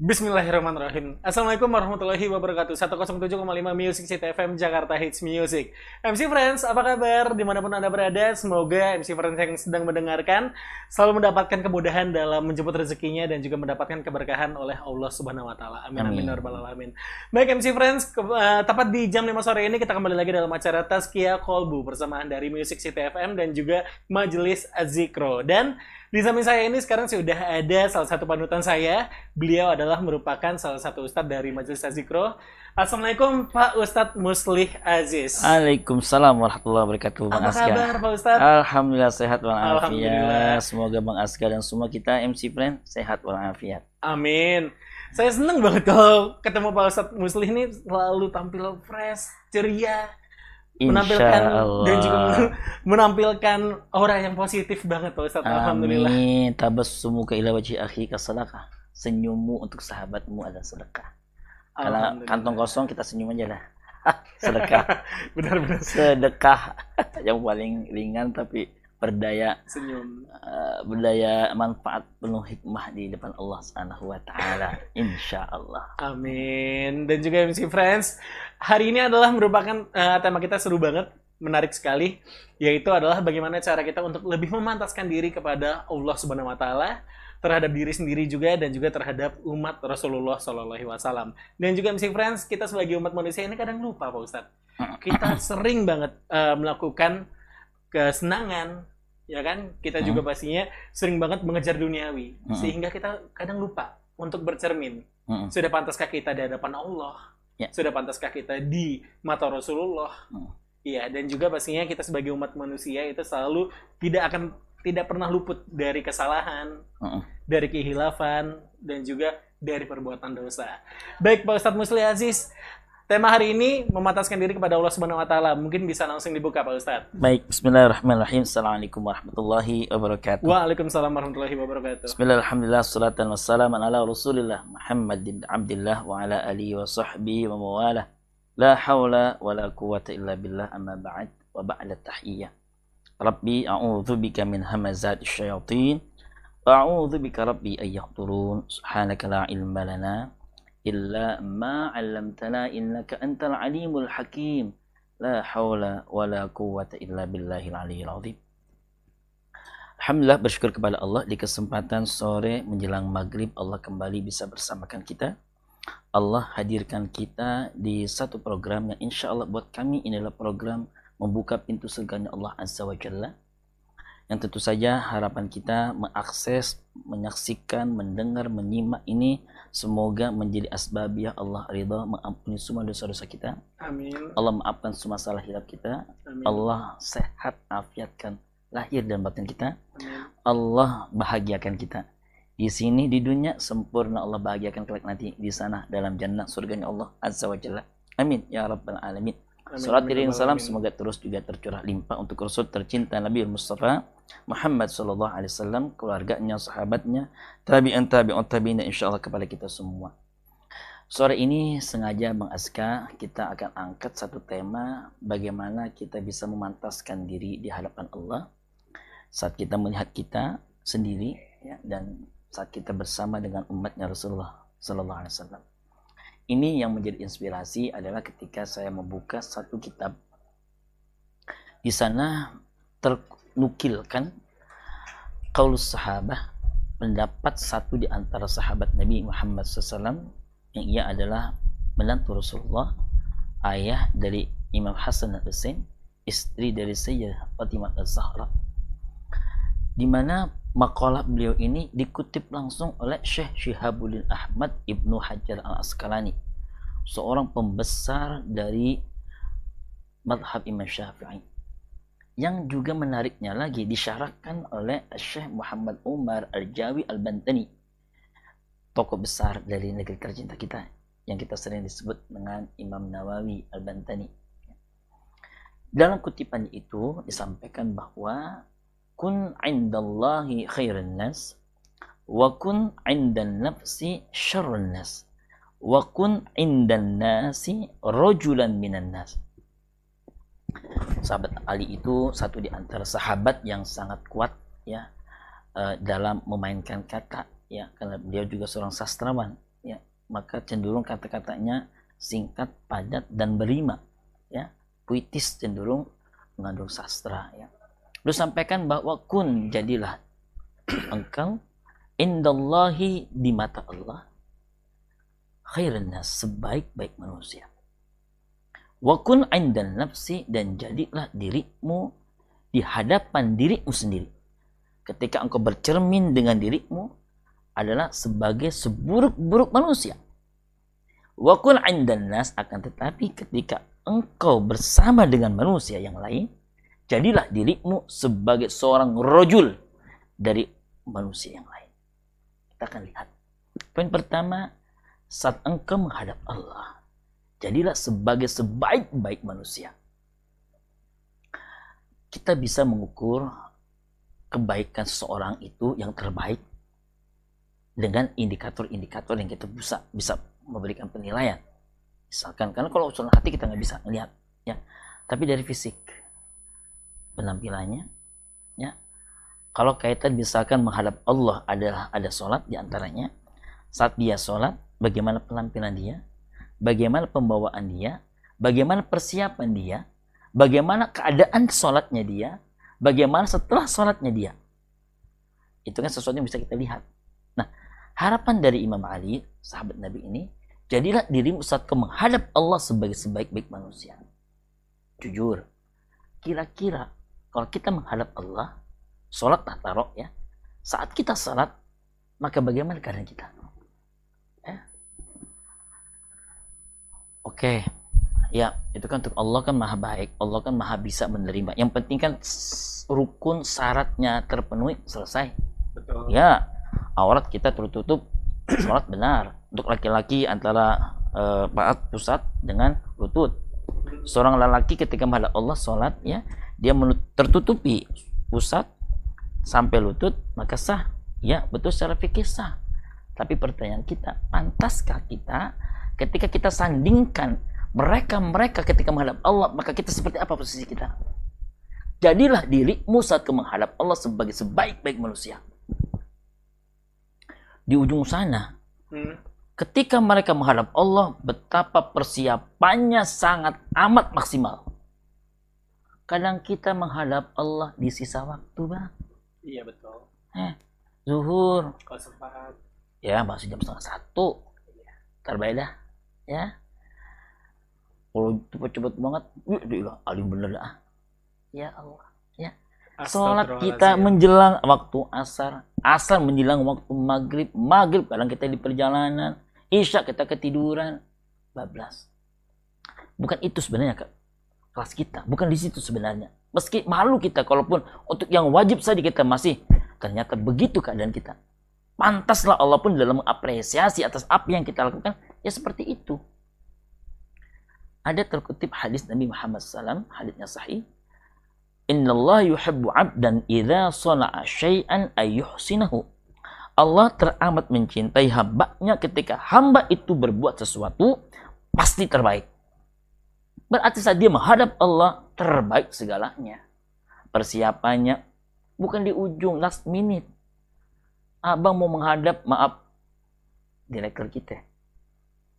Bismillahirrahmanirrahim. Assalamualaikum warahmatullahi wabarakatuh. 107,5 Music City FM Jakarta Hits Music. MC Friends, apa kabar? Di mana pun Anda berada, semoga MC Friends yang sedang mendengarkan selalu mendapatkan kemudahan dalam menjemput rezekinya dan juga mendapatkan keberkahan oleh Allah Subhanahu wa taala. Amin amin ya rabbal alamin. Baik MC Friends, ke- eh, tepat di jam 5 sore ini kita kembali lagi dalam acara Tazkiyah Kolbu bersamaan dari Music City FM dan juga Majelis Azikro. Dan di samping saya ini sekarang sudah ada salah satu panutan saya. Beliau adalah merupakan salah satu ustadz dari Majelis Azikro. Assalamualaikum Pak Ustadz Muslih Aziz. Waalaikumsalam warahmatullahi wabarakatuh Bang Apa Aska. kabar Pak Ustadz? Alhamdulillah sehat walafiat. Alhamdulillah. Semoga Bang Aska dan semua kita MC Friend sehat walafiat. Amin. Saya seneng banget kalau ketemu Pak Ustadz Muslih ini selalu tampil fresh, ceria, menampilkan Allah. dan juga men- menampilkan aura yang positif banget Pak Ustadz. Alhamdulillah. Amin. Tabassumuka ila wajhi akhika sadaqah. Senyummu untuk sahabatmu adalah sedekah. Alhamdulillah. kantong kosong kita senyum aja lah. sedekah. Benar-benar Sedekah yang paling ringan tapi berdaya senyum. eh, berdaya manfaat penuh hikmah di depan Allah Subhanahu wa taala. Insya Allah. Amin. Dan juga MC Friends, hari ini adalah merupakan eh, tema kita seru banget, menarik sekali, yaitu adalah bagaimana cara kita untuk lebih memantaskan diri kepada Allah Subhanahu wa taala terhadap diri sendiri juga dan juga terhadap umat Rasulullah Shallallahu alaihi wasallam. Dan juga MC Friends, kita sebagai umat manusia ini kadang lupa Pak Ustadz. Kita sering banget eh, melakukan kesenangan ya kan kita juga pastinya sering banget mengejar duniawi Hmm. sehingga kita kadang lupa untuk bercermin Mm-mm. sudah pantaskah kita di hadapan Allah? Ya. Sudah pantaskah kita di mata Rasulullah? Hmm. Iya, dan juga pastinya kita sebagai umat manusia itu selalu tidak akan tidak pernah luput dari kesalahan, Mm-mm. dari kehilafan, dan juga dari perbuatan dosa. Baik, Pak Ustadz Musli Aziz, tema hari ini memataskan diri kepada Allah Subhanahu wa taala. Mungkin bisa langsung dibuka, Pak Ustadz. Baik, Bismillahirrahmanirrahim. Assalamualaikum warahmatullahi wabarakatuh. Waalaikumsalam warahmatullahi wabarakatuh. Bismillah, alhamdulillah, salatan wassalaman ala rasulillah Muhammad bin Abdillah wa ala alihi wa sahbihi wa mawalah. La hawla wa la quwata illa billah amma ba'd wa ba'da tahiyyah. Rabbi a'udhu bika min hamazati syayatin wa a'udhu bika rabbi an yahdurun. Subhanaka la ilma lana illa ma 'allamtana innaka antal alimul hakim. La hawla wa la quwata illa billahil aliyyil azim. Alhamdulillah bersyukur kepada Allah di kesempatan sore menjelang maghrib Allah kembali bisa bersamakan kita. Allah hadirkan kita di satu program yang insya Allah buat kami ini adalah program membuka pintu surganya Allah Azza wa Jalla. Yang tentu saja harapan kita mengakses, menyaksikan, mendengar, menyimak ini semoga menjadi asbabiah Allah ridha mengampuni semua dosa-dosa kita. Amin. Allah maafkan semua salah hilap kita. Amin. Allah sehat afiatkan lahir dan batin kita. Amin. Allah bahagiakan kita. Di sini di dunia sempurna Allah bahagiakan kelak nanti di sana dalam jannah surganya Allah Azza wa Jalla. Amin ya rabbal alamin. Amin. Salat Amin. diri salam semoga terus juga tercurah limpah untuk Rasul tercinta Nabi Mustafa Muhammad sallallahu alaihi wasallam, keluarganya, sahabatnya, tabi'in tabi'un tabi'in insyaallah kepada kita semua. Sore ini sengaja Bang Aska kita akan angkat satu tema bagaimana kita bisa memantaskan diri di hadapan Allah saat kita melihat kita sendiri ya, dan saat kita bersama dengan umatnya Rasulullah Sallallahu Alaihi Wasallam. Ini yang menjadi inspirasi adalah ketika saya membuka satu kitab. Di sana ternukilkan kaulus sahabah pendapat satu di antara sahabat Nabi Muhammad SAW yang ia adalah menantu Rasulullah, ayah dari Imam Hasan dan Husain, istri dari Sayyidah Fatimah Az-Zahra di mana makalah beliau ini dikutip langsung oleh Syekh Syihabuddin Ahmad Ibnu Hajar Al-Asqalani seorang pembesar dari madhab Imam Syafi'i. Yang juga menariknya lagi disyarahkan oleh Syekh Muhammad Umar Al-Jawi Al-Bantani tokoh besar dari negeri tercinta kita yang kita sering disebut dengan Imam Nawawi Al-Bantani. Dalam kutipan itu disampaikan bahwa kun indallahi khairan nas wa kun indan nafsi syarrun nas wa kun indan nasi rajulan minan nas sahabat Ali itu satu di antara sahabat yang sangat kuat ya eh, dalam memainkan kata ya karena beliau juga seorang sastrawan ya maka cenderung kata-katanya singkat, padat, dan berima. Ya, puitis cenderung mengandung sastra. Ya. Lu sampaikan bahwa kun jadilah engkau indallahi di mata Allah khairan sebaik-baik manusia. Wa kun indan nafsi dan jadilah dirimu di hadapan dirimu sendiri. Ketika engkau bercermin dengan dirimu adalah sebagai seburuk-buruk manusia. Wa kun indan nas akan tetapi ketika engkau bersama dengan manusia yang lain, jadilah dirimu sebagai seorang rojul dari manusia yang lain. Kita akan lihat. Poin pertama, saat engkau menghadap Allah, Jadilah sebagai sebaik-baik manusia. Kita bisa mengukur kebaikan seseorang itu yang terbaik dengan indikator-indikator yang kita bisa bisa memberikan penilaian. Misalkan karena kalau urusan hati kita nggak bisa melihat ya. Tapi dari fisik penampilannya ya. Kalau kaitan misalkan menghadap Allah adalah ada sholat di antaranya saat dia sholat bagaimana penampilan dia bagaimana pembawaan dia, bagaimana persiapan dia, bagaimana keadaan sholatnya dia, bagaimana setelah sholatnya dia. Itu kan sesuatu yang bisa kita lihat. Nah, harapan dari Imam Ali, sahabat Nabi ini, jadilah dirimu saat kau menghadap Allah sebagai sebaik-baik manusia. Jujur, kira-kira kalau kita menghadap Allah, sholat tak taruh ya, saat kita sholat, maka bagaimana keadaan kita? Oke. Ya, itu kan untuk Allah kan maha baik. Allah kan maha bisa menerima. Yang penting kan rukun syaratnya terpenuhi, selesai. Betul. Ya, aurat kita tertutup, sholat benar. Untuk laki-laki antara uh, paat pusat dengan lutut. Seorang lelaki ketika menghadap Allah sholat, ya, dia tertutupi pusat sampai lutut, maka sah. Ya, betul secara fikih sah. Tapi pertanyaan kita, pantaskah kita ketika kita sandingkan mereka-mereka ketika menghadap Allah, maka kita seperti apa posisi kita? Jadilah dirimu saat kau menghadap Allah sebagai sebaik-baik manusia. Di ujung sana, hmm. ketika mereka menghadap Allah, betapa persiapannya sangat amat maksimal. Kadang kita menghadap Allah di sisa waktu, Bang. Iya, betul. Eh, zuhur. Kalau sempat. Ya, masih jam setengah satu. Iya. Terbaik dah ya kalau cepet-cepet banget wih dia alim bener dah ya Allah ya sholat kita menjelang waktu asar asar menjelang waktu maghrib maghrib kadang kita di perjalanan isya kita ketiduran bablas bukan itu sebenarnya kelas kita bukan di situ sebenarnya meski malu kita kalaupun untuk yang wajib saja kita masih ternyata begitu keadaan kita pantaslah Allah pun dalam mengapresiasi atas apa yang kita lakukan Ya seperti itu. Ada terkutip hadis Nabi Muhammad SAW, hadisnya sahih. Inna Allah yuhibbu abdan idha sana'a syai'an ayyuhsinahu. Allah teramat mencintai hambanya ketika hamba itu berbuat sesuatu, pasti terbaik. Berarti saat dia menghadap Allah, terbaik segalanya. Persiapannya bukan di ujung, last minute. Abang mau menghadap, maaf, direktur kita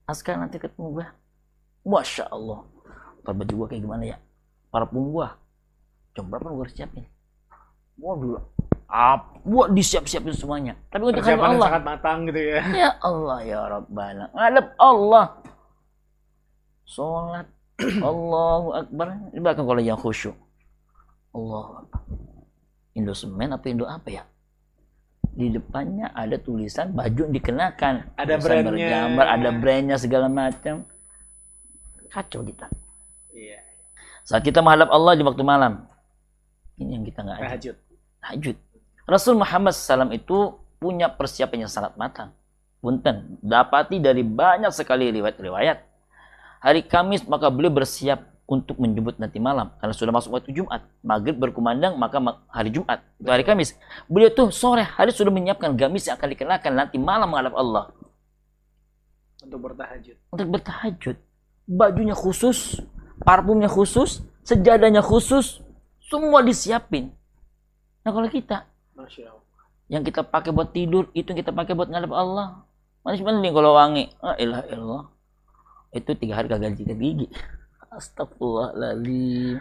Askar nanti ketemu gue. Masya Allah. Ntar baju gue kayak gimana ya? Parfum gue. Jam berapa gue harus siapin? Waduh. Apa? Disiap-siapin semuanya. Tapi untuk Persiapan Allah. sangat matang gitu ya. Ya Allah ya Rabbana. Ngadep Allah. Sholat. Allahu Akbar. Di belakang kalau yang khusyuk. Allah Indo semen apa Indo apa ya? di depannya ada tulisan baju yang dikenakan. Ada brandnya. bergambar ada brandnya segala macam. Kacau kita. Iya. saat kita menghadap Allah di waktu malam. Ini yang kita nggak ada tahajud. Tahajud. Rasul Muhammad SAW itu punya persiapan yang sangat matang. Punten. Dapati dari banyak sekali riwayat-riwayat hari Kamis maka beliau bersiap untuk menjemput nanti malam. Karena sudah masuk waktu Jumat. Maghrib berkumandang maka hari Jumat. Itu hari Kamis. Beliau tuh sore hari sudah menyiapkan gamis yang akan dikenakan nanti malam menghadap Allah. Untuk bertahajud. Untuk bertahajud. Bajunya khusus parfumnya khusus sejadahnya khusus semua disiapin. Nah kalau kita yang kita pakai buat tidur itu yang kita pakai buat ngadap Allah. Manis mending kalau wangi. Ah, ilah ilah. Itu tiga hari gagal tiga gigi. Astagfirullahaladzim.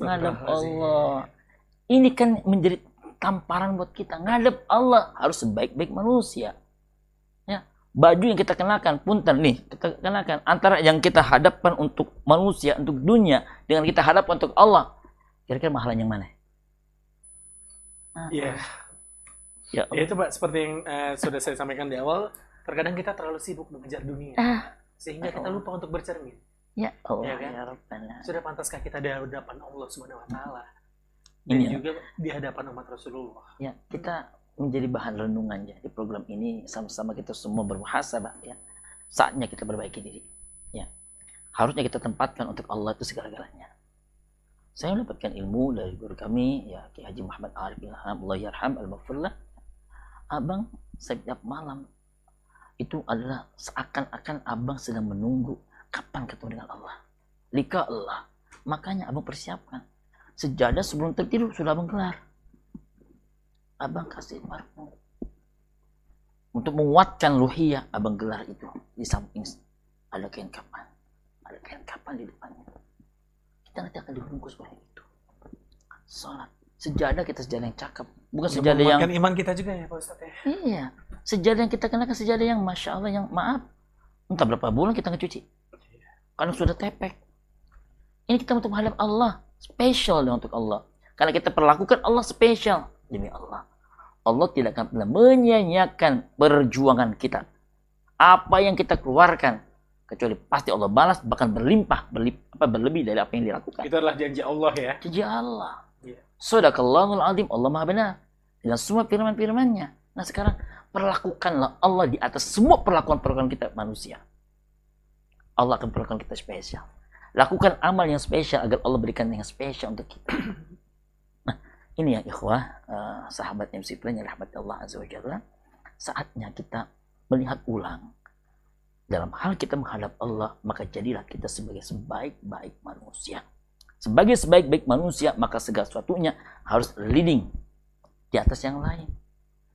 Ngadap Allah. Ini kan menjadi tamparan buat kita. Ngadap Allah harus sebaik-baik manusia. Ya, baju yang kita kenakan punten nih kita kenakan antara yang kita hadapkan untuk manusia untuk dunia dengan kita hadapkan untuk Allah kira-kira mahalan yang mana? Iya. Ya, ya itu Pak seperti yang uh, sudah saya sampaikan di awal terkadang kita terlalu sibuk mengejar dunia ah. Sehingga kita lupa untuk bercermin. Ya. Allah ya, kan? ya sudah pantaskah kita di hadapan Allah Subhanahu wa taala? Dan ini juga di hadapan umat Rasulullah. Ya kita menjadi bahan renungan ya di program ini. Sama-sama kita semua bermuhasabah ya. Saatnya kita perbaiki diri. Ya. Harusnya kita tempatkan untuk Allah itu segala-galanya. Saya mendapatkan ilmu dari guru kami ya Ki Haji Muhammad Arif bin Allah yarham al-Maghfirlah abang setiap malam itu adalah seakan-akan abang sedang menunggu kapan ketemu dengan Allah. Lika Allah. Makanya abang persiapkan. Sejadah sebelum tertidur sudah abang gelar. Abang kasih parfum. Untuk menguatkan luhiyah, abang gelar itu. Di samping ada kain kapan. Ada kain kapan di depannya. Kita nanti akan dibungkus oleh itu. Salat. Sejadah kita sejadah yang cakep. Bukan sejadah yang... iman kita juga ya Pak Ustadz ya. Iya. Sejadah yang kita kenakan sejadah yang masya Allah yang maaf. Entah berapa bulan kita ngecuci. Karena sudah tepek. Ini kita untuk menghadap Allah. Spesial untuk Allah. Karena kita perlakukan Allah spesial demi Allah. Allah tidak akan pernah menyanyiakan perjuangan kita. Apa yang kita keluarkan kecuali pasti Allah balas bahkan berlimpah berlip, apa, berlebih dari apa yang dilakukan. Itu adalah janji Allah ya. Janji Allah yeah. Sadaqallahul azim Allah maha benar dengan semua firman-firmannya nah sekarang perlakukanlah Allah di atas semua perlakuan-perlakuan kita manusia. Allah akan perlakukan kita spesial. Lakukan amal yang spesial agar Allah berikan yang spesial untuk kita. Nah, ini yang ikhwah, uh, sahabat MC Plan yang rahmat Allah Azza wa Jalla. Saatnya kita melihat ulang. Dalam hal kita menghadap Allah, maka jadilah kita sebagai sebaik-baik manusia. Sebagai sebaik-baik manusia, maka segala sesuatunya harus leading di atas yang lain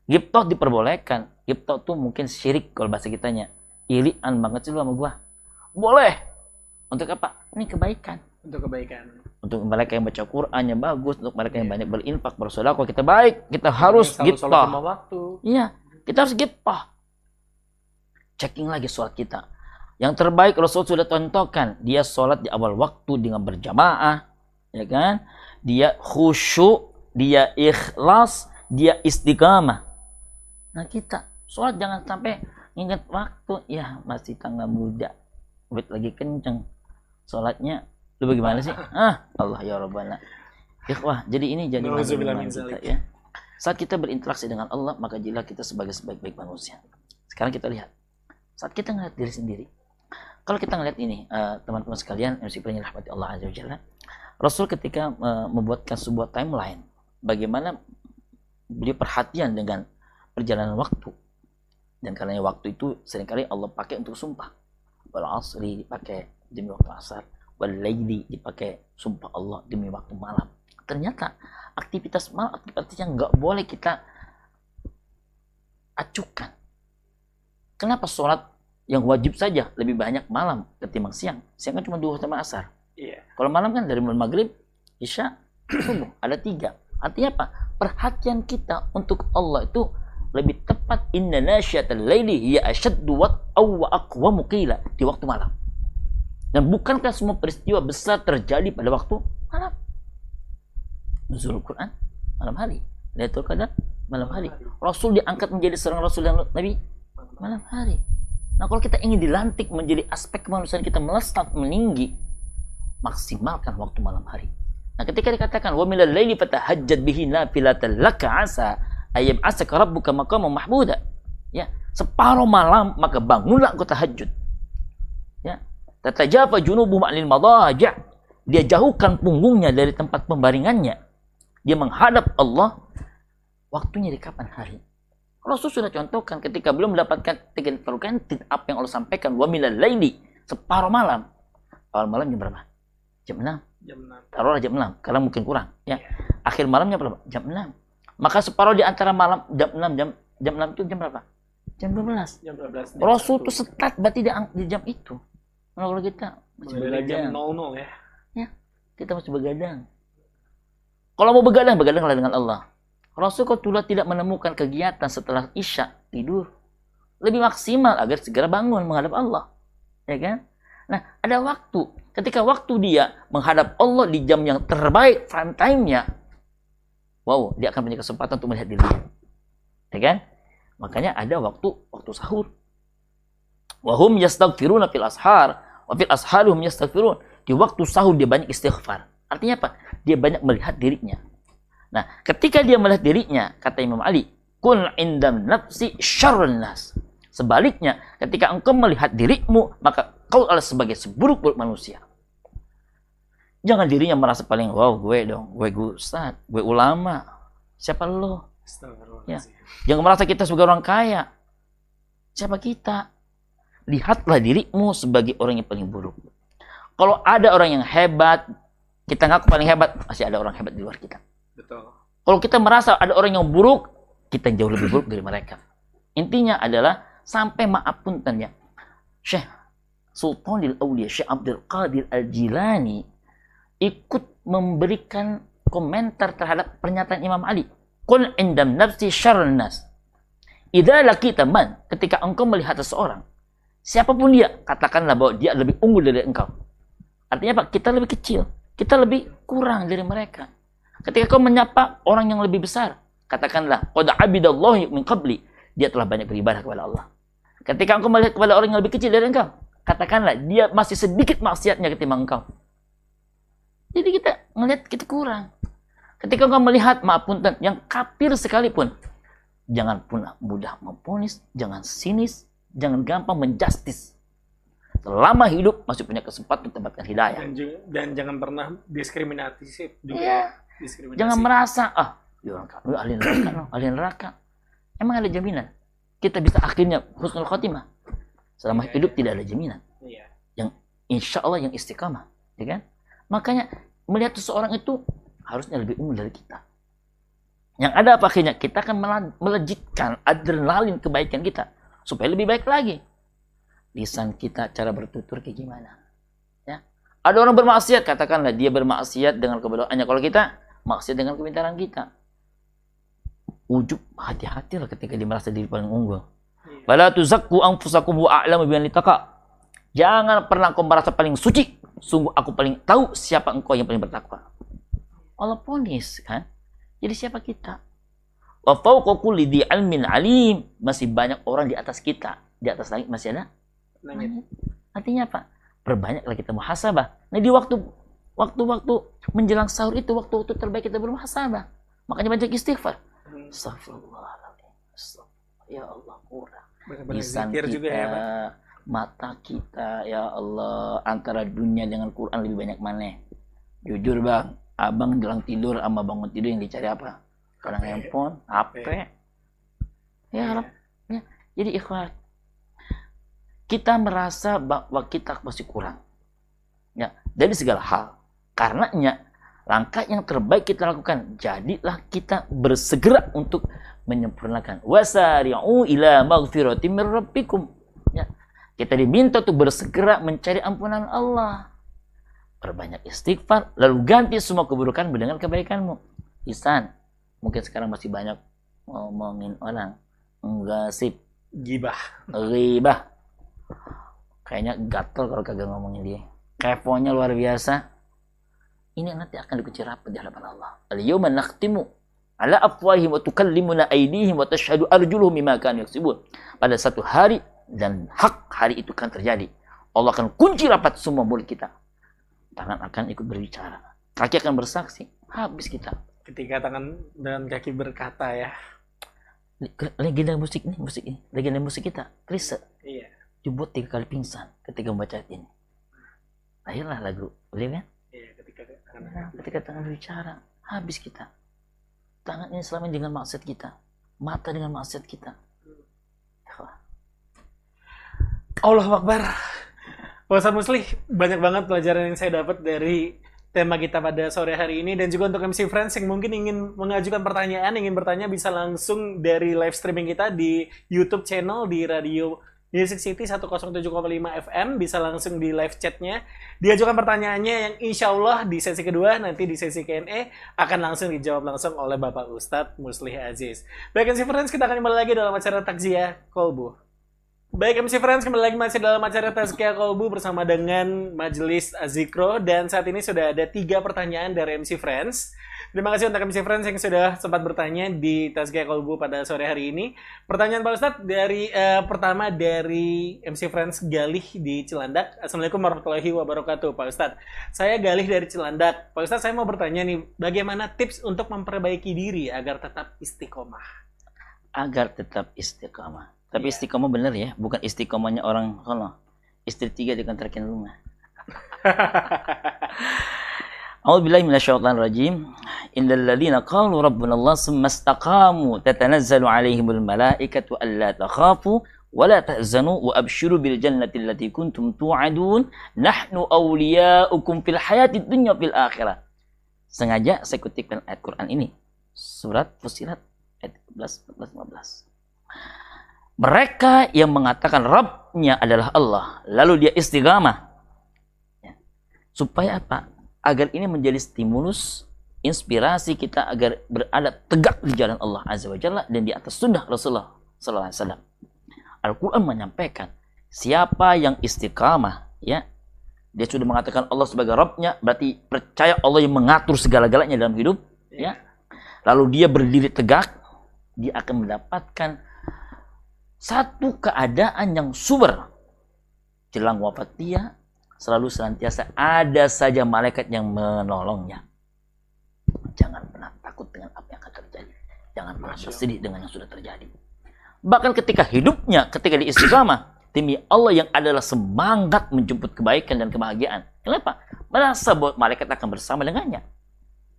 Giptoh diperbolehkan. Giptoh tuh mungkin syirik kalau bahasa kitanya. Ilian banget sih lu sama gua. Boleh. Untuk apa? Ini kebaikan. Untuk kebaikan. Untuk mereka yang baca Qur'annya bagus, untuk mereka yang iya. banyak berinfak, bersedekah, kita baik, kita harus giptoh. waktu. Iya, kita harus giptoh. Checking lagi sholat kita. Yang terbaik Rasul sudah contohkan, dia sholat di awal waktu dengan berjamaah, ya kan? Dia khusyuk, dia ikhlas, dia istiqamah. Nah kita sholat jangan sampai ingat waktu ya masih tangga muda, wait lagi kenceng, sholatnya lu bagaimana sih? Ah Allah ya Rabbana. Ikhwah, jadi ini jadi kita ya. Saat kita berinteraksi dengan Allah, maka jadilah kita sebagai sebaik-baik manusia. Sekarang kita lihat. Saat kita ngeliat diri sendiri. Kalau kita ngeliat ini, eh, teman-teman uh, sekalian, MC rahmati Allah Azza wa Rasul ketika uh, membuatkan sebuah timeline, bagaimana beliau perhatian dengan perjalanan waktu. Dan karena waktu itu sering kali Allah pakai untuk sumpah. Wal asri dipakai demi waktu asar. Wal laili dipakai sumpah Allah demi waktu malam. Ternyata aktivitas malam, aktivitas yang nggak boleh kita acukan. Kenapa sholat yang wajib saja lebih banyak malam ketimbang siang? Siang kan cuma dua sama asar. Iya. Kalau malam kan dari maghrib, isya, subuh ada tiga. Artinya apa? Perhatian kita untuk Allah itu lebih tepat inna nasyatal laili hiya ashaddu wa aqwamu qila di waktu malam. Dan bukankah semua peristiwa besar terjadi pada waktu malam? Nuzul Quran malam hari. Lailatul Qadar malam hari. Rasul diangkat menjadi seorang rasul dan nabi malam hari. Nah, kalau kita ingin dilantik menjadi aspek kemanusiaan kita melesat meninggi, maksimalkan waktu malam hari. Nah, ketika dikatakan wa milal laili fatahajjad bihi nafilatan laka asa ayam asak rabbuka maqama mahmuda. Ya, separuh malam maka bangunlah engkau tahajud. Ya. Tatajafa junubuhum 'anil madaja'. Dia jauhkan punggungnya dari tempat pembaringannya. Dia menghadap Allah. Waktunya di kapan hari? Rasul sudah contohkan ketika belum mendapatkan tiga apa yang Allah sampaikan wa milal laili separuh malam. Awal malam jam berapa? Jam 6. Jam 6. Taruhlah jam 6 karena mungkin kurang ya. Akhir malamnya berapa? Jam 6 maka separuh di antara malam jam 6 jam jam 6 itu jam berapa? Jam 12. Jam 12. Rasul tuh setat berarti di, di jam itu. Nah, kalau kita masih dari jam begadang, 00 ya. kita masih begadang. Kalau mau begadang, begadanglah dengan Allah. Rasul Qutullah tidak menemukan kegiatan setelah Isya tidur. Lebih maksimal agar segera bangun menghadap Allah. Ya kan? Nah, ada waktu. Ketika waktu dia menghadap Allah di jam yang terbaik, prime time-nya, wow, dia akan punya kesempatan untuk melihat dirinya. Ya kan? Makanya ada waktu waktu sahur. Wahum yastaghfiruna fil ashar, wa fil asharihum yastaghfirun. Di waktu sahur dia banyak istighfar. Artinya apa? Dia banyak melihat dirinya. Nah, ketika dia melihat dirinya, kata Imam Ali, kun indam nafsi syarrun nas. Sebaliknya, ketika engkau melihat dirimu, maka kau adalah sebagai seburuk-buruk manusia. Jangan dirinya merasa paling, wow gue dong, gue gue ustad, gue ulama. Siapa lo? Ya. Jangan merasa kita sebagai orang kaya. Siapa kita? Lihatlah dirimu sebagai orang yang paling buruk. Kalau ada orang yang hebat, kita ngaku paling hebat, masih ada orang hebat di luar kita. Betul. Kalau kita merasa ada orang yang buruk, kita jauh lebih buruk dari mereka. Intinya adalah sampai maaf punten ya. Syekh Sultanil Aulia, Syekh Abdul Qadir Al-Jilani ikut memberikan komentar terhadap pernyataan Imam Ali. Qul indam nafsi syarrun nas. Idza laqita man, ketika engkau melihat seseorang, siapa pun dia, katakanlah bahwa dia lebih unggul dari engkau. Artinya apa? Kita lebih kecil, kita lebih kurang dari mereka. Ketika kau menyapa orang yang lebih besar, katakanlah, qad abidallahu min qabli, dia telah banyak beribadah kepada Allah. Ketika engkau melihat kepada orang yang lebih kecil dari engkau, katakanlah dia masih sedikit maksiatnya ketimbang engkau. Jadi kita ngelihat kita kurang. Ketika engkau melihat maaf punten yang kafir sekalipun, jangan pun mudah memponis, jangan sinis, jangan gampang menjustis. Selama hidup masih punya kesempatan untuk mendapatkan hidayah. Dan, dan jangan pernah diskriminatif juga. Iya. Diskriminasi. Jangan merasa, ah, orang kafir, ahli neraka, no, ahli neraka. Emang ada jaminan? Kita bisa akhirnya husnul khotimah. Selama Iya, hidup iya. tidak ada jaminan. Iya. Insya Allah yang istiqamah. Ya kan? Makanya melihat seseorang itu harusnya lebih unggul dari kita. Yang ada apa akhirnya? Kita akan melejitkan adrenalin kebaikan kita. Supaya lebih baik lagi. Lisan kita, cara bertutur kayak gimana. Ya. Ada orang bermaksiat, katakanlah dia bermaksiat dengan kebodohannya. Kalau kita, maksiat dengan kepintaran kita. Ujub, hati-hatilah ketika dia merasa diri paling unggul. Iya. Wala tuzakku anfusakum wa a'lamu biman litaka. Jangan pernah kau merasa paling suci. Sungguh aku paling tahu siapa engkau yang paling bertakwa. Allah ponis kan. Jadi siapa kita? Wa fawqa kulli dhi ilmin alim. Masih banyak orang di atas kita. Di atas langit masih ada langit. Artinya apa? Perbanyaklah kita muhasabah. Nah di waktu waktu-waktu menjelang sahur itu waktu-waktu terbaik kita bermuhasabah. Makanya banyak istighfar. Hmm. Astagfirullahaladzim. Astagfirullah. Ya Allah kurang lisan kita, juga ya, Pak. mata kita, ya Allah, antara dunia dengan Quran lebih banyak mana? Jujur bang, abang jelang tidur sama bangun tidur yang dicari apa? Kadang HP. handphone, HP. Ya, Iya. harap. Ya. Jadi ikhwan, kita merasa bahwa kita masih kurang. Ya, dari segala hal. Karenanya, langkah yang terbaik kita lakukan, jadilah kita bersegera untuk menyempurnakan. Wasari'u ila maghfiratin min rabbikum. Ya kita diminta untuk bersegera mencari ampunan Allah. Perbanyak istighfar lalu ganti semua keburukanmu dengan kebaikanmu. Isan mungkin sekarang masih banyak ngomongin orang. Nggak Gibah. ribah kayaknya gatel kalau kagak ngomongin dia. Keponya luar biasa ini nanti akan dikuci rapat di hadapan Allah. Al-yawma nakhtimu ala afwahihim wa tukallimuna aydihim wa tashhadu arjuluhum bima kanu yaksibun. Pada satu hari dan hak hari itu kan terjadi. Allah akan kunci rapat semua mulut kita. Tangan akan ikut berbicara. Kaki akan bersaksi. Habis kita. Ketika tangan dan kaki berkata ya. legenda musik nih musik ini. Legenda musik kita. Krisa Iya. dibuat tiga kali pingsan ketika membaca ini. Lahirlah lagu, boleh kan? Iya, ketika tangan dan Nah, ketika tangan berbicara, habis kita. Tangan ini selama dengan maksiat kita, mata dengan maksiat kita. Allah Akbar. Ustadz Muslih, banyak banget pelajaran yang saya dapat dari tema kita pada sore hari ini dan juga untuk MC Friends yang mungkin ingin mengajukan pertanyaan, ingin bertanya bisa langsung dari live streaming kita di YouTube channel di Radio Music City 107,5 FM bisa langsung di live chatnya diajukan pertanyaannya yang insya Allah di sesi kedua nanti di sesi Q&A akan langsung dijawab langsung oleh Bapak Ustadz Muslih Aziz. Baik MC Friends kita akan kembali lagi dalam acara Takziah Kolbu. Baik MC Friends, kembali lagi masih dalam acara Tazkia Kolbu bersama dengan Majelis Azikro dan saat ini sudah ada tiga pertanyaan dari MC Friends. Terima kasih untuk MC Friends yang sudah sempat bertanya di Tazkia Kolbu pada sore hari ini. Pertanyaan Pak Ustadz dari uh, pertama dari MC Friends Galih di Cilandak. Assalamualaikum warahmatullahi wabarakatuh Pak Ustadz. Saya Galih dari Cilandak. Pak Ustadz saya mau bertanya nih, bagaimana tips untuk memperbaiki diri agar tetap istiqomah? Agar tetap istiqomah tapi yeah. istiqomah bener ya, bukan istiqomahnya orang sono. Istri tiga dikontrakin rumah. A'udzubillahi minasyaitonir rajim. Innal ladzina qalu rabbuna Allah tsumma istaqamu tatanazzalu 'alaihimul malaikatu alla takhafu wa la tahzanu wa abshiru bil jannati allati kuntum tu'adun nahnu awliya'ukum fil hayatid dunya fil akhirah. Sengaja saya kutipkan ayat Quran ini. Surat Fusilat ayat 14 14 15 mereka yang mengatakan Rabbnya adalah Allah, lalu dia istiqamah. Ya. Supaya apa? Agar ini menjadi stimulus, inspirasi kita agar berada tegak di jalan Allah Azza wa Jalla dan di atas sunnah Rasulullah Sallallahu Alaihi Wasallam. Al-Quran menyampaikan siapa yang istiqamah, ya, dia sudah mengatakan Allah sebagai Rabbnya, berarti percaya Allah yang mengatur segala-galanya dalam hidup, ya. Lalu dia berdiri tegak, dia akan mendapatkan satu keadaan yang sumber. Jelang wafat dia, selalu senantiasa ada saja malaikat yang menolongnya. Jangan pernah takut dengan apa yang akan terjadi. Jangan pernah bersedih dengan yang sudah terjadi. Bahkan ketika hidupnya, ketika di istiqamah, demi Allah yang adalah semangat menjemput kebaikan dan kebahagiaan. Kenapa? Merasa bahwa malaikat akan bersama dengannya.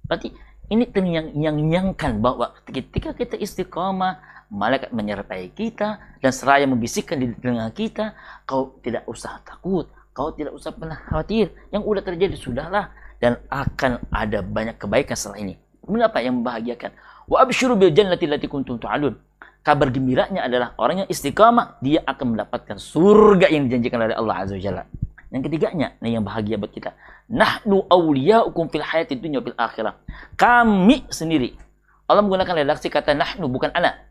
Berarti ini yang yang nyangkan bahwa ketika kita istiqamah, malaikat menyertai kita dan seraya membisikkan di telinga kita, kau tidak usah takut, kau tidak usah pernah khawatir. Yang udah terjadi sudahlah dan akan ada banyak kebaikan setelah ini. Mengapa yang membahagiakan? Wa absyiru bil jannati allati kuntum tu'adun. Kabar gembiranya adalah orang yang istiqamah, dia akan mendapatkan surga yang dijanjikan oleh Allah Azza wa. Yang ketiganya, nah yang bahagia buat kita. Nahnu awliya'ukum fil hayati dunya fil akhirah. Kami sendiri. Allah menggunakan redaksi kata nahnu bukan anak.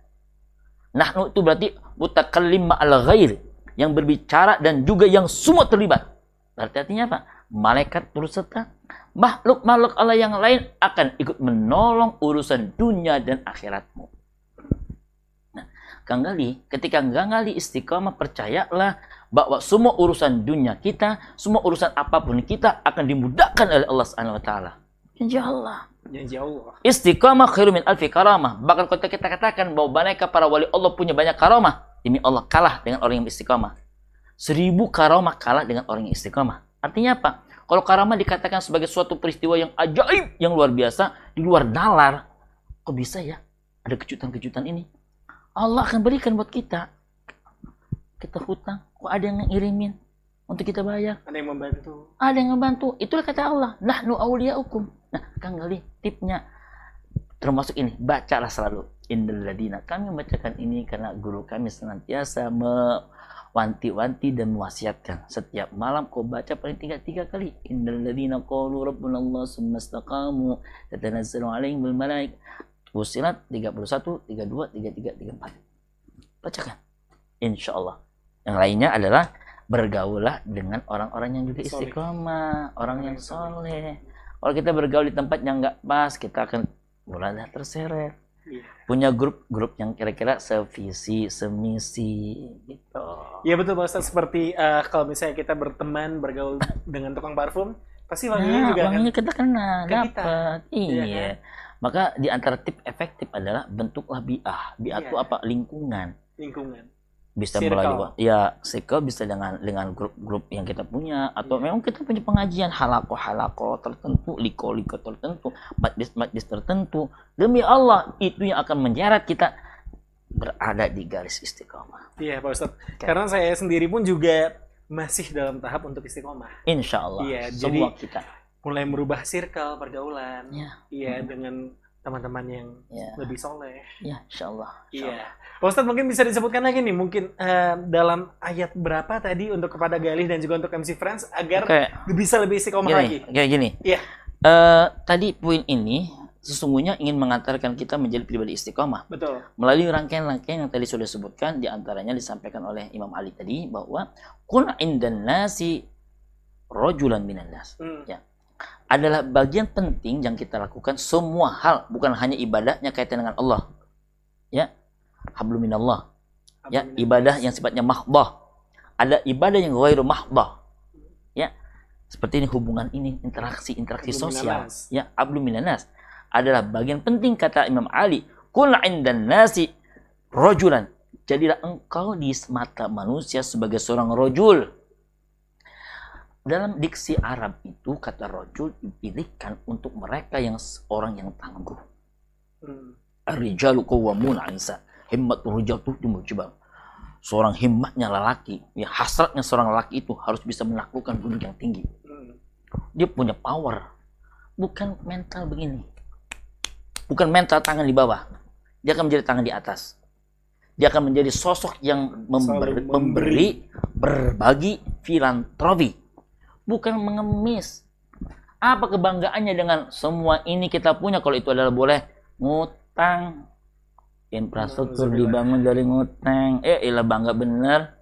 Nahnu itu berarti mutakallim ma'al ghair. Yang berbicara dan juga yang semua terlibat. Berarti artinya apa? Malaikat turut serta. Makhluk-makhluk Allah yang lain akan ikut menolong urusan dunia dan akhiratmu. Nah, Kang Gali, ketika Kang Gali istiqamah, percayalah bahwa semua urusan dunia kita, semua urusan apa pun kita akan dimudahkan oleh Allah Subhanahu wa taala. Janji Allah. Janji Allah. Istiqamah khairu min alfi karamah. Bahkan kalau kita katakan bahwa mereka para wali Allah punya banyak karamah, ini Allah kalah dengan orang yang istiqamah. Seribu karamah kalah dengan orang yang istiqamah. Artinya apa? Kalau karamah dikatakan sebagai suatu peristiwa yang ajaib, yang luar biasa, di luar nalar, kok bisa ya ada kejutan-kejutan ini? Allah akan berikan buat kita. Kita hutang, kok ada yang ngirimin untuk kita bayar? Ada yang membantu. Ada yang membantu. Itulah kata Allah. Nahnu awliya'ukum. Nah, Kang Gali, tipnya termasuk ini, bacalah selalu Indaladina. Kami membacakan ini karena guru kami senantiasa mewanti-wanti dan mewasiatkan. Setiap malam kau baca paling tiga tiga kali. Indaladina qalu rabbuna Allah istaqamu tatanazzalu alaihim bil malaik. Fusilat 31, 32, 33, 34. Bacakan. Insya Allah. Yang lainnya adalah bergaulah dengan orang-orang yang juga istiqomah, orang yang soleh kalau kita bergaul di tempat yang nggak pas, kita akan mulai terseret. Iya. Punya grup-grup yang kira-kira sevisi, semisi gitu. Iya betul Pak Ustaz. Seperti uh, kalau misalnya kita berteman, bergaul dengan tukang parfum, pasti wanginya nah, juga wanginya kan kita kena, dapat. Iya. iya kan? Maka di antara tip efektif adalah bentuklah biah. Biah itu iya. apa? Lingkungan. Lingkungan bisa circle. melalui ya circle bisa dengan dengan grup-grup yang kita punya atau yeah. memang kita punya pengajian halako halako tertentu liko liko tertentu majlis majlis tertentu demi Allah itu yang akan menyeret kita berada di garis istiqomah. Iya Pak Ustadz. Okay. Karena saya sendiri pun juga masih dalam tahap untuk istiqomah. Insya Allah. Iya. Semua jadi, kita. mulai merubah circle pergaulan. Ya. Iya, Hmm. dengan teman-teman yang Ya, lebih soleh. ya, insya Allah. Iya. Pak Ustadz mungkin bisa disebutkan lagi nih, mungkin eh, dalam ayat berapa tadi untuk kepada Galih dan juga untuk MC Friends agar Oke, bisa lebih istiqomah lagi. gini, gini. Iya. Eh, tadi poin ini sesungguhnya ingin mengantarkan kita menjadi pribadi istiqomah Betul. melalui rangkaian-rangkaian yang tadi sudah disebutkan di antaranya disampaikan oleh Imam Ali tadi bahwa kun indan nasi rojulan minan nas Hmm. Adalah bagian penting yang kita lakukan semua hal bukan hanya ibadahnya kaitan dengan Allah. Ya. Hablum minallah. Ya ibadah yang sifatnya mahdah ada ibadah yang ghairu mahdah ya. Seperti ini hubungan ini interaksi interaksi Hablum sosial. minanas. ya ablu minanas adalah bagian penting kata Imam Ali kul indan nasi rojulan. Jadilah engkau di mata manusia sebagai seorang rojul dalam diksi Arab itu kata rojul dipilihkan untuk mereka yang orang yang tangguh Hmm. Ar-rijalu qawwamuna 'ala nisa. Himmatul rijal tuh coba. Seorang himmatnya lelaki, ya hasratnya seorang lelaki itu harus bisa menaklukkan gunung yang tinggi. Hmm. Dia punya power. Bukan mental begini. Bukan mental tangan di bawah. Dia akan menjadi tangan di atas. Dia akan menjadi sosok yang memberi, memberi berbagi filantropi. Bukan mengemis. Apa kebanggaannya dengan semua ini kita punya? Kalau itu adalah boleh ngutang. Infrastruktur dibangun dari ngutang. Eh ilah bangga bener.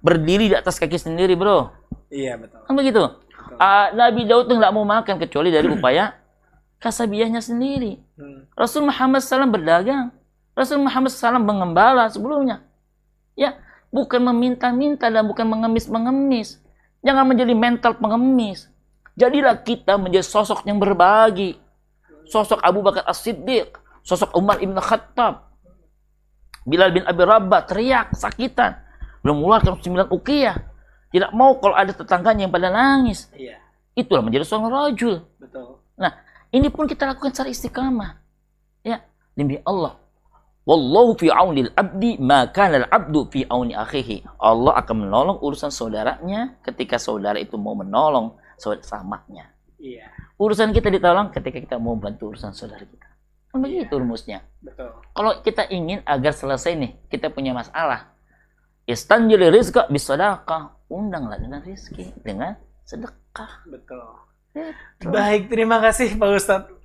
Berdiri di atas kaki sendiri bro. Iya betul. kan begitu? Ah, Nabi Daud tuh nggak mau makan kecuali dari upaya kasabiahnya sendiri. Hmm. Rasul Muhammad SAW berdagang. Rasul Muhammad SAW mengembala sebelumnya. Ya bukan meminta-minta dan bukan mengemis-mengemis jangan menjadi mental pengemis. Jadilah kita menjadi sosok yang berbagi. Sosok Abu Bakar As-Siddiq sosok Umar Ibn Khattab Bilal bin Abi Rabah teriak sakitan. Belum mengeluarkan sembilan ukiyah. Tidak mau kalau ada tetangganya yang pada nangis. Iya. Itulah menjadi seorang rajul. Betul. Nah, ini pun kita lakukan secara istiqamah. Ya, demi Allah. Wallahu fi aunil abdi maka al abdu fi auni akhihi. Allah akan menolong urusan saudaranya ketika saudara itu mau menolong saudara samanya. Iya Urusan kita ditolong ketika kita mau bantu urusan saudara kita. Kan begitu rumusnya. betul. Kalau kita ingin agar selesai nih, kita punya masalah. Istanjili rizqa bisadaqah. Undanglah dengan rizki, dengan sedekah. Betul. Gitu. Baik, terima kasih Pak Ustadz.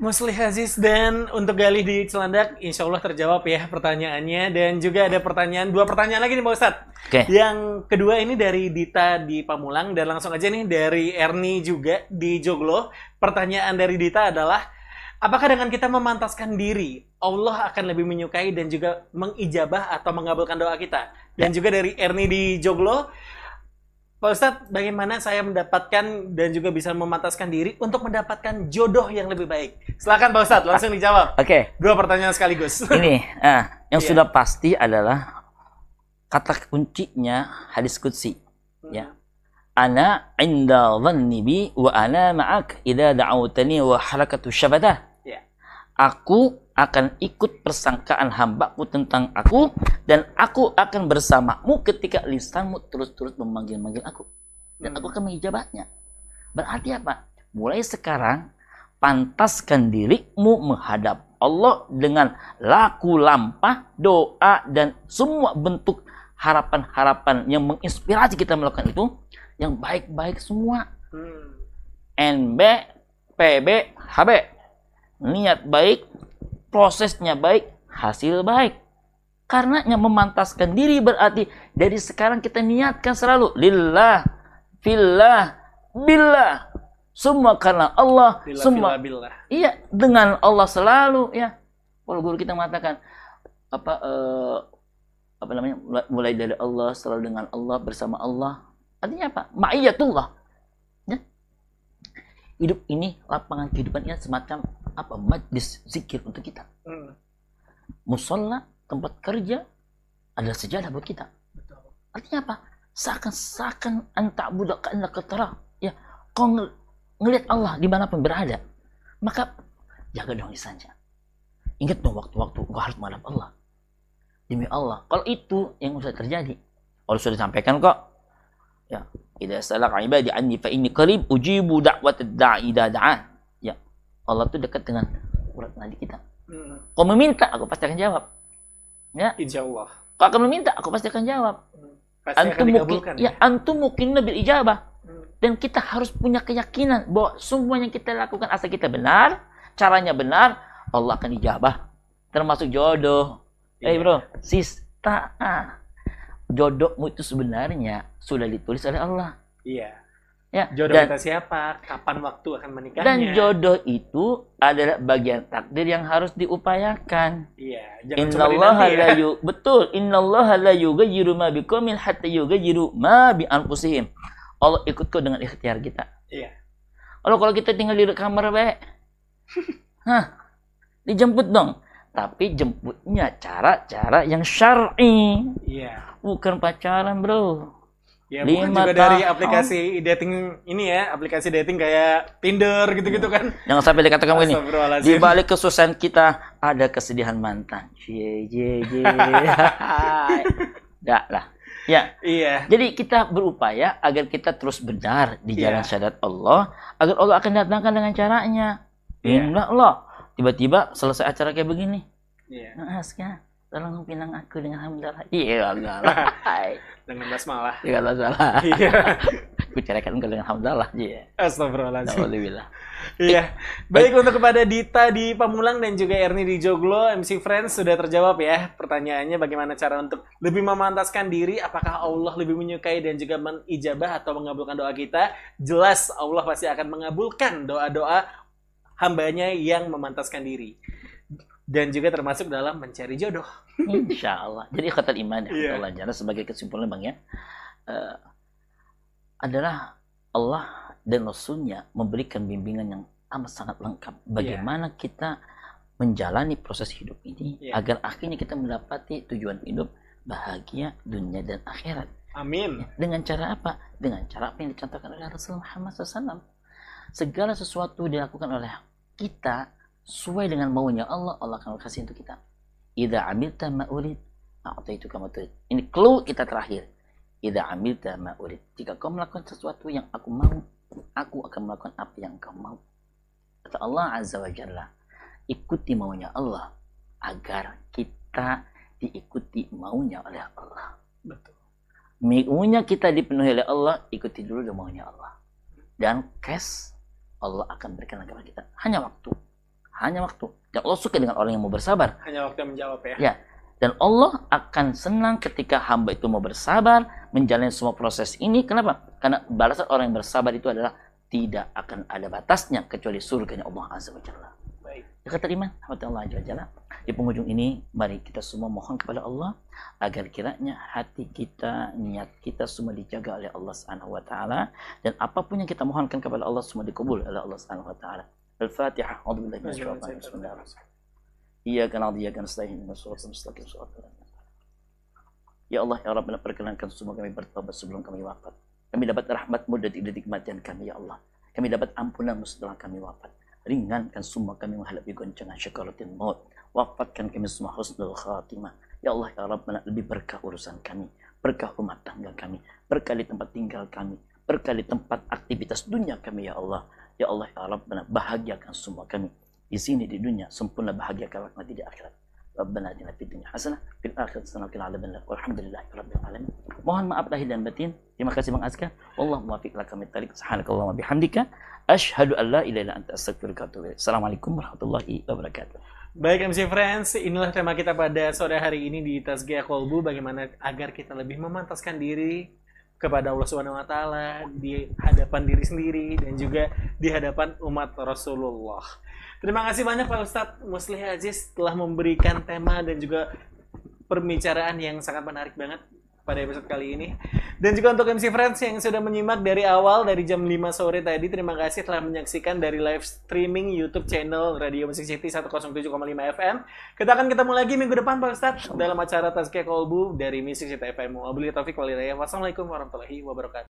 Muslih Aziz dan untuk Galih di Cilandak, insya Allah terjawab ya pertanyaannya dan juga ada pertanyaan dua pertanyaan lagi nih Pak Ustadz. Oke. Yang kedua ini dari Dita di Pamulang dan langsung aja nih dari Erni juga di Joglo. Pertanyaan dari Dita adalah apakah dengan kita memantaskan diri Allah akan lebih menyukai dan juga mengijabah atau mengabulkan doa kita? Dan juga dari Erni di Joglo, Pak Ustadz, bagaimana saya mendapatkan dan juga bisa memantaskan diri untuk mendapatkan jodoh yang lebih baik? Silakan Pak Ustadz, langsung dijawab. Oke. Dua pertanyaan sekaligus. ini ah, yang Iya. sudah pasti adalah kata kuncinya hadis qudsi ya ana inda dhanni bi wa ana ma'ak idza da'awtani wa harakatu syabadah Ya. Aku akan ikut persangkaan hambaku tentang aku dan aku akan bersamamu ketika lisanmu terus-terus memanggil-manggil aku dan aku akan mengijabahnya berarti apa mulai sekarang pantaskan dirimu menghadap Allah dengan laku lampah, doa, dan semua bentuk harapan-harapan yang menginspirasi kita melakukan itu yang baik-baik semua. Hmm. NB, PB, HB. Niat baik, prosesnya baik, hasil baik. Karena yang memantaskan diri berarti dari sekarang kita niatkan selalu lillah, fillah, billah. Semua karena Allah, Bila, semua bila. Iya, dengan Allah selalu ya. Kalau guru kita mengatakan apa eh, apa namanya? mulai- mulai dari Allah selalu dengan Allah bersama Allah. Artinya apa? Ma'iyatullah. Ya. Hidup ini lapangan kehidupan ini semacam apa? Majlis zikir untuk kita. Hmm. Musola, tempat kerja adalah sejadah buat kita. Betul. Artinya apa? Seakan-seakan anta budak anda ketara. Ya, kau ngel- ngelihat Allah di mana pun berada. Maka jaga dong lisannya. Ingat dong waktu-waktu kau harus menghadap Allah. Demi Allah. Kalau itu yang sudah terjadi. Kalau sudah disampaikan kok. Ya, Idza salaka ibadi anni fa inni qarib ujibu da'watad da'i da'an. Ya. Allah tuh dekat dengan urat nadi kita. Hmm. Kau meminta, aku pasti akan jawab. Ya. Insya Allah. Kau akan meminta, aku pasti akan jawab. Pasti akan Antum mungkin dikabulkan. ya antum mungkin bil ijabah. Hmm. Dan kita harus punya keyakinan bahwa semua yang kita lakukan asal kita benar, caranya benar, Allah akan ijabah. Termasuk jodoh. Eh Iya. bro, sis. Jodohmu itu sebenarnya sudah ditulis oleh Allah. Iya. Ya, Jodoh dan, kita siapa? Kapan waktu akan menikahnya? dan jodoh itu adalah bagian takdir yang harus diupayakan. Iya. Jangan Innallaha dinanti la ya. betul innallaha la yughayyiru ma biqaumin hatta yughayyiru ma bi anfusihim. Allah ikut kau dengan ikhtiar kita. Iya. Kalau kalau kita tinggal di kamar baik. Hah. Dijemput dong. Tapi jemputnya cara-cara yang syar'i, Iya. bukan pacaran, Bro. Ya, bukan Lima juga dari aplikasi dating ini ya, aplikasi dating kayak Tinder gitu-gitu kan. Jangan sampai dikatakan begini. Di balik kesusahan kita ada kesedihan mantan. Cie, cie, cie. Dah lah. Ya, Iya. Jadi kita berupaya agar kita terus benar di jalan Iya. syahadat Allah, agar Allah akan datangkan dengan caranya. Iya. Enggak Allah. Tiba-tiba selesai acara kayak begini. Iya. Mas kan, tolong pinang aku dengan hamdalah. Iya, enggak lah. Dengan basmalah. Enggak lah salah. Iya. Aku ceraikan engkau dengan hamdalah. Iya. Astagfirullahaladzim. Iya. Baik untuk kepada Dita di Pamulang dan juga Erni di Joglo, MC Friends sudah terjawab ya pertanyaannya bagaimana cara untuk lebih memantaskan diri, apakah Allah lebih menyukai dan juga menijabah atau mengabulkan doa kita? Jelas Allah pasti akan mengabulkan doa-doa hambanya yang memantaskan diri. Dan juga termasuk dalam mencari jodoh. Insya Allah. Jadi khatul iman ya. Iya. Allah Jalla sebagai kesimpulan bang ya. eh, adalah Allah dan Rasulnya memberikan bimbingan yang amat sangat lengkap. Bagaimana kita menjalani proses hidup ini Iya. agar akhirnya kita mendapati tujuan hidup bahagia dunia dan akhirat. Amin. Ya, Dengan cara apa? Dengan cara apa yang dicontohkan oleh Rasul Muhammad SAW. Segala sesuatu dilakukan oleh kita sesuai dengan maunya Allah, Allah akan kasih untuk kita. Idza amilta ma urid, a'taitu kama turid. Ini clue kita terakhir. Idza amilta ma urid. Jika kau melakukan sesuatu yang aku mau, aku akan melakukan apa yang kau mau. Kata Allah Azza wa Jalla, ikuti maunya Allah agar kita diikuti maunya oleh Allah Betul. maunya kita dipenuhi oleh Allah, ikuti dulu maunya Allah. Dan cash Allah akan berikan kepada kita. Hanya waktu. Hanya waktu. Dan Allah suka dengan orang yang mau bersabar. Hanya waktu yang menjawab ya. Ya. Dan Allah akan senang ketika hamba itu mau bersabar, menjalani semua proses ini. Kenapa? Karena balasan orang yang bersabar itu adalah tidak akan ada batasnya kecuali surganya Allah Azza wa Jalla. Baik. Kata iman, Allah Azza wa Jalla. Di penghujung ini, mari kita semua mohon kepada Allah agar kiranya hati kita, niat kita semua dijaga oleh Allah Subhanahu wa taala dan apa pun yang kita mohonkan kepada Allah semua dikabul oleh Allah Subhanahu wa taala. Na'budu wa iyyaka nasta'in. Ihdinas siratal mustaqim. Shiratal ladzina an'amta alaihim. Ya Allah, ya Rabbana perkenankan semua kami bertobat sebelum kami wafat. Kami dapat rahmatmu detik-detik kematian kami, ya Allah. Kami dapat ampunanmu setelah kami wafat. Ringankan semua kami menghadapi goncangan syakaratin maut. Wafatkan kami semua husnul khatimah. Ya Allah, ya Rabbana lebih berkah urusan kami. Berkah rumah tangga kami. Berkah di tempat tinggal kami. Berkah di tempat aktivitas dunia kami, ya Allah. Ya Allah, ya Rabbana bahagiakan semua kami. Di sini di dunia sempurna bahagia kelak nanti di akhirat. Rabbana atina fid dunya hasanah fil akhirati hasanah wa qina adzabannar. Walhamdulillahi rabbil alamin. Mohon maaf lahir dan batin. Terima kasih Bang Azka. Wallahu muwaffiq laka min tariq. Subhanakallahumma bihamdika asyhadu an la ilaha illa anta astaghfiruka wa atubu. Assalamualaikum warahmatullahi wabarakatuh. Baik MC Friends, inilah tema kita pada sore hari ini di Tasgiyah Kolbu bagaimana agar kita lebih memantaskan diri kepada Allah Subhanahu wa taala di hadapan diri sendiri dan juga di hadapan umat Rasulullah. Terima kasih banyak Pak Ustadz Muslih Aziz telah memberikan tema dan juga pembicaraan yang sangat menarik banget pada episode kali ini. Dan juga untuk MC Friends yang sudah menyimak dari awal dari jam 5 sore tadi, terima kasih telah menyaksikan dari live streaming YouTube channel Radio Musik City 107,5 FM. Kita akan ketemu lagi minggu depan Pak Ustadz dalam acara Tazkiyah Kolbu dari Musik City FM. Wabillahi walhidayah. Wassalamualaikum warahmatullahi wabarakatuh.